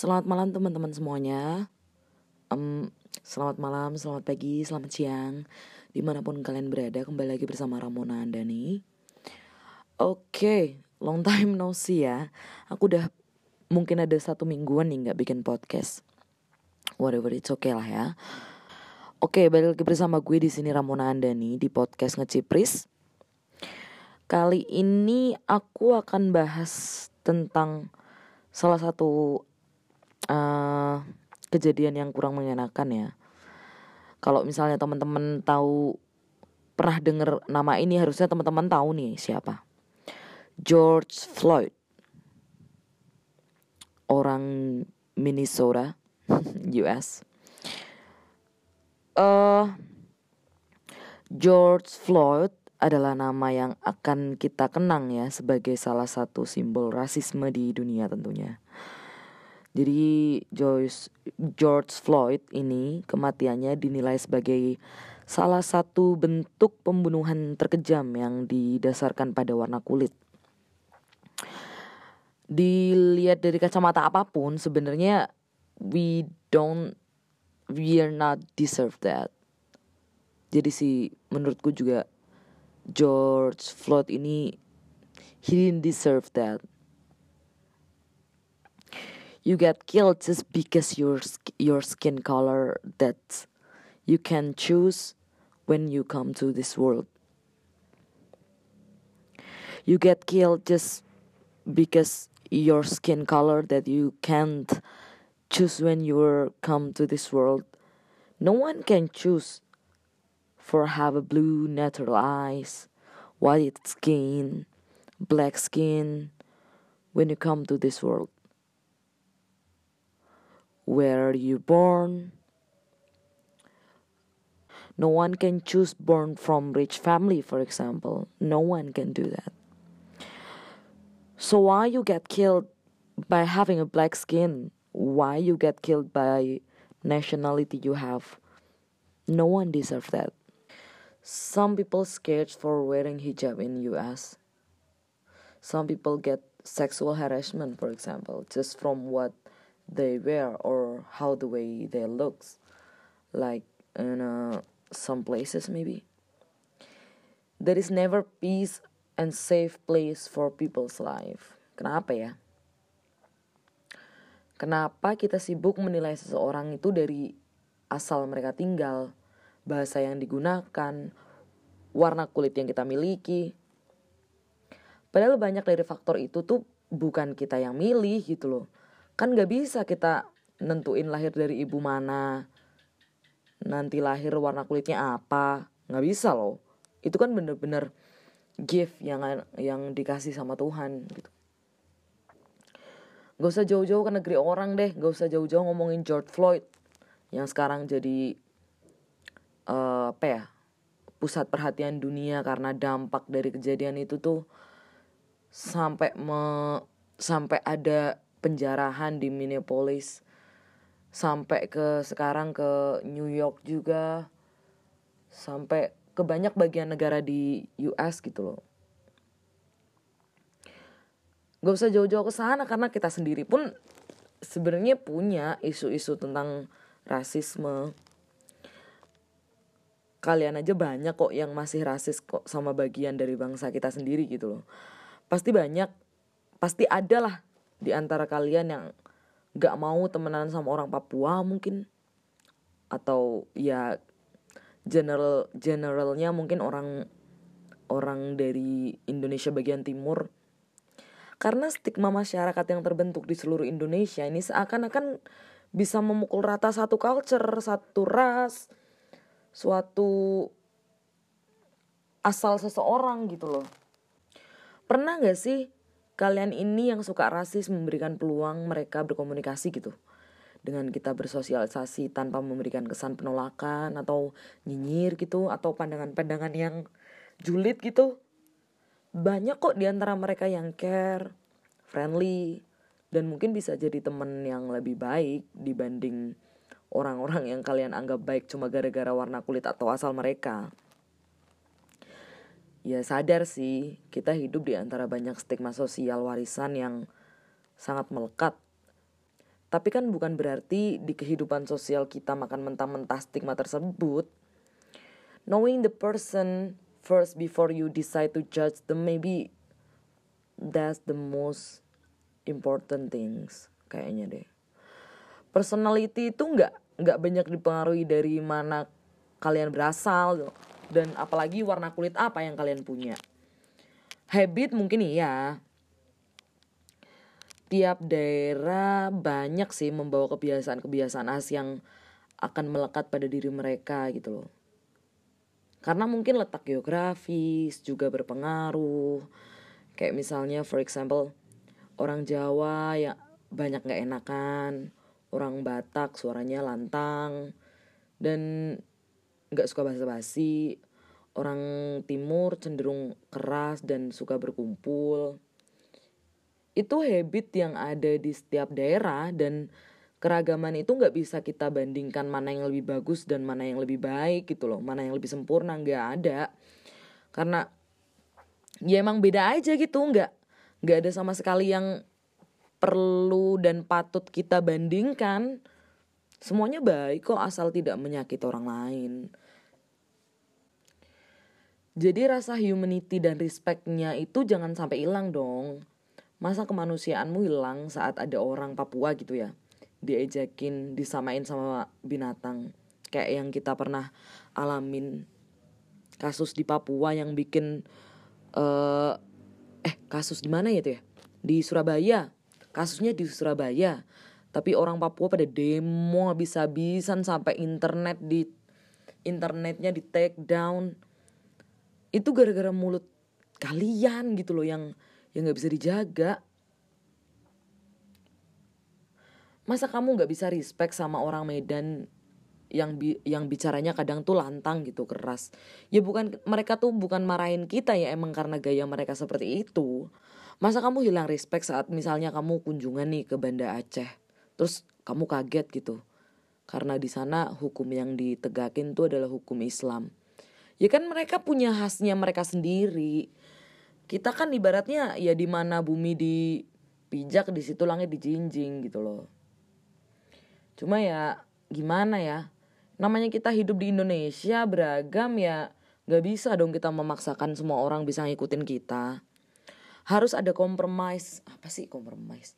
Selamat malam teman-teman semuanya. Um, Selamat malam, selamat pagi, selamat siang. Di mana pun kalian berada kembali lagi bersama Ramona Andani Oke, okay, long time no see ya. Aku udah mungkin ada satu mingguan nih gak bikin podcast. Whatever, it's okay lah ya. Oke, okay, balik lagi bersama gue di sini Ramona Andani di podcast Ngecipris. Kali ini aku akan bahas tentang salah satu uh, kejadian yang kurang mengenakan ya. Kalau misalnya teman-teman tahu pernah dengar nama ini harusnya teman-teman tahu nih siapa. George Floyd. Orang Minnesota, US. Uh, eh, George Floyd adalah nama yang akan kita kenang ya sebagai salah satu simbol rasisme di dunia tentunya. Jadi Joyce George Floyd ini kematiannya dinilai sebagai salah satu bentuk pembunuhan terkejam yang didasarkan pada warna kulit. Dilihat dari kacamata apa pun sebenarnya we don't we are not deserve that. Jadi sih menurutku juga George Floyd ini he didn't deserve that you get killed just because your your skin color that you can choose when you come to this world. You get killed just because your skin color that you can't choose when you come to this world. No one can choose for have a blue natural eyes white skin black skin when you come to this world where are you born. No one can choose born from rich family, for example. No one can do that. So why you get killed by having a black skin? Why you get killed by nationality you have? No one deserves that. Some people scared for wearing hijab in US. Some people get sexual harassment, for example, just from what they wear or how the way they looks like in uh, some places maybe. There is never peace and safe place for people's life. Kenapa ya? Kenapa kita sibuk menilai seseorang itu dari asal mereka tinggal bahasa yang digunakan warna kulit yang kita miliki? Padahal banyak dari faktor itu tuh bukan kita yang milih gitu loh kan nggak bisa kita nentuin lahir dari ibu mana nanti lahir warna kulitnya apa nggak bisa loh. Itu kan bener-bener gift yang yang dikasih sama Tuhan gitu. Gak usah jauh-jauh ke negeri orang deh Gak usah jauh-jauh ngomongin George Floyd Yang sekarang jadi uh, Apa ya Pusat perhatian dunia Karena dampak dari kejadian itu tuh Sampai me, Sampai ada penjarahan di Minneapolis sampai ke sekarang ke New York juga sampai ke banyak bagian negara di US gitu loh. Gak usah jauh-jauh ke sana karena kita sendiri pun sebenarnya punya isu-isu tentang rasisme. Kalian aja banyak kok yang masih rasis kok sama bagian dari bangsa kita sendiri gitu loh. Pasti banyak, pasti ada lah di antara kalian yang gak mau temenan sama orang Papua mungkin atau ya general generalnya mungkin orang orang dari Indonesia bagian timur karena stigma masyarakat yang terbentuk di seluruh Indonesia ini seakan-akan bisa memukul rata satu culture, satu ras, suatu asal seseorang gitu loh. Pernah gak sih kalian ini yang suka rasis memberikan peluang mereka berkomunikasi gitu. Dengan kita bersosialisasi tanpa memberikan kesan penolakan atau nyinyir gitu atau pandangan-pandangan yang julid gitu. Banyak kok di antara mereka yang care friendly dan mungkin bisa jadi temen yang lebih baik dibanding orang-orang yang kalian anggap baik cuma gara-gara warna kulit atau asal mereka ya sadar sih kita hidup di antara banyak stigma sosial warisan yang sangat melekat. Tapi kan bukan berarti di kehidupan sosial kita makan mentah-mentah stigma tersebut. Knowing the person first before you decide to judge them maybe that's the most important things kayaknya deh. Personality itu nggak nggak banyak dipengaruhi dari mana kalian berasal dan apalagi warna kulit apa yang kalian punya. Habit mungkin iya, tiap daerah banyak sih membawa kebiasaan-kebiasaan khas yang akan melekat pada diri mereka gitu loh. Karena mungkin letak geografis juga berpengaruh. Kayak misalnya for example orang Jawa yang banyak gak enakan, orang Batak suaranya lantang dan gak suka basa-basi, orang Timur cenderung keras dan suka berkumpul. Itu habit yang ada di setiap daerah dan keragaman itu nggak bisa kita bandingkan mana yang lebih bagus dan mana yang lebih baik gitu loh. Mana yang lebih sempurna nggak ada. Karena ya emang beda aja gitu nggak nggak ada sama sekali yang perlu dan patut kita bandingkan. Semuanya baik kok asal tidak menyakiti orang lain jadi rasa humanity dan respectnya itu jangan sampai hilang dong. Masa kemanusiaanmu hilang saat ada orang Papua gitu ya diejakin disamain sama binatang. Kayak yang kita pernah alamin kasus di Papua yang bikin uh, eh kasus di mana ya tuh ya? Di Surabaya. Kasusnya di Surabaya. Tapi orang Papua pada demo habis-habisan sampai internet di internetnya di take down itu gara-gara mulut kalian gitu loh yang yang nggak bisa dijaga. Masa kamu nggak bisa respect sama orang Medan yang bi yang bicaranya kadang tuh lantang gitu keras? Ya bukan mereka tuh bukan marahin kita ya emang karena gaya mereka seperti itu. Masa kamu hilang respect saat misalnya kamu kunjungan nih ke Banda Aceh? Terus kamu kaget gitu? Karena di sana hukum yang ditegakin tuh adalah hukum Islam ya kan mereka punya khasnya mereka sendiri. Kita kan ibaratnya ya di mana bumi dipijak di situ langit dijinjing gitu loh. Cuma ya gimana ya? Namanya kita hidup di Indonesia beragam ya gak bisa dong kita memaksakan semua orang bisa ngikutin kita. Harus ada kompromis apa sih kompromis?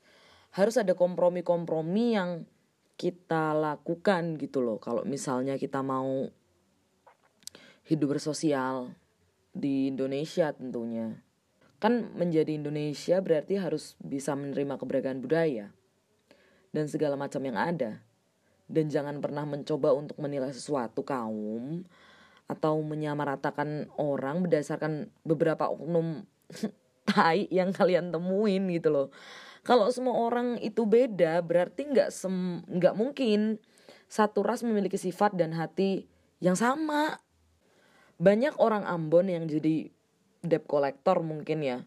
Harus ada kompromi-kompromi yang kita lakukan gitu loh. Kalau misalnya kita mau hidup bersosial di Indonesia tentunya Kan menjadi Indonesia berarti harus bisa menerima keberagaman budaya dan segala macam yang ada. Dan jangan pernah mencoba untuk menilai sesuatu kaum atau menyamaratakan orang berdasarkan beberapa oknum tai yang kalian temuin gitu loh. Kalau semua orang itu beda berarti nggak nggak mungkin satu ras memiliki sifat dan hati yang sama. Banyak orang Ambon yang jadi debt collector mungkin ya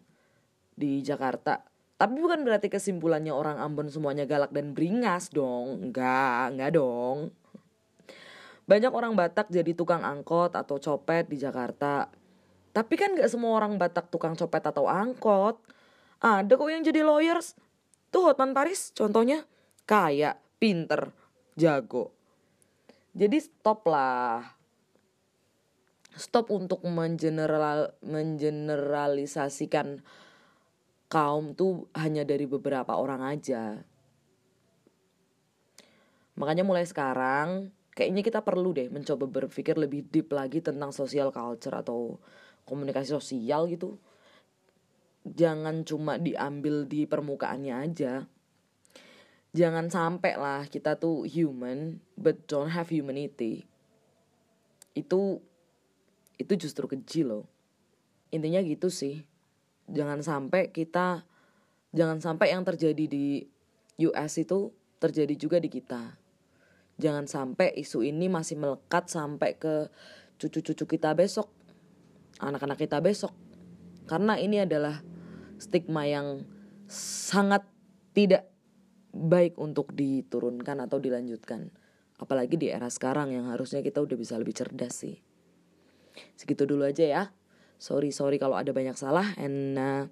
di Jakarta. Tapi bukan berarti kesimpulannya orang Ambon semuanya galak dan beringas dong. Enggak, enggak dong. Banyak orang Batak jadi tukang angkot atau copet di Jakarta. Tapi kan gak semua orang Batak tukang copet atau angkot. Ada kok yang jadi lawyers. Tuh Hotman Paris contohnya. Kaya, pinter, jago. Jadi stop lah stop untuk mengeneral mengeneralisasikan kaum tuh hanya dari beberapa orang aja. Makanya mulai sekarang kayaknya kita perlu deh mencoba berpikir lebih deep lagi tentang social culture atau komunikasi sosial gitu. Jangan cuma diambil di permukaannya aja. Jangan sampai lah kita tuh human but don't have humanity. Itu itu justru keji loh. Intinya gitu sih. Jangan sampai kita jangan sampai yang terjadi di US itu terjadi juga di kita. Jangan sampai isu ini masih melekat sampai ke cucu-cucu kita besok anak-anak kita besok. Karena ini adalah stigma yang sangat tidak baik untuk diturunkan atau dilanjutkan. Apalagi di era sekarang yang harusnya kita udah bisa lebih cerdas sih segitu dulu aja ya. Sorry sorry kalau ada banyak salah and uh,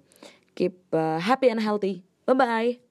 keep uh, happy and healthy. Bye bye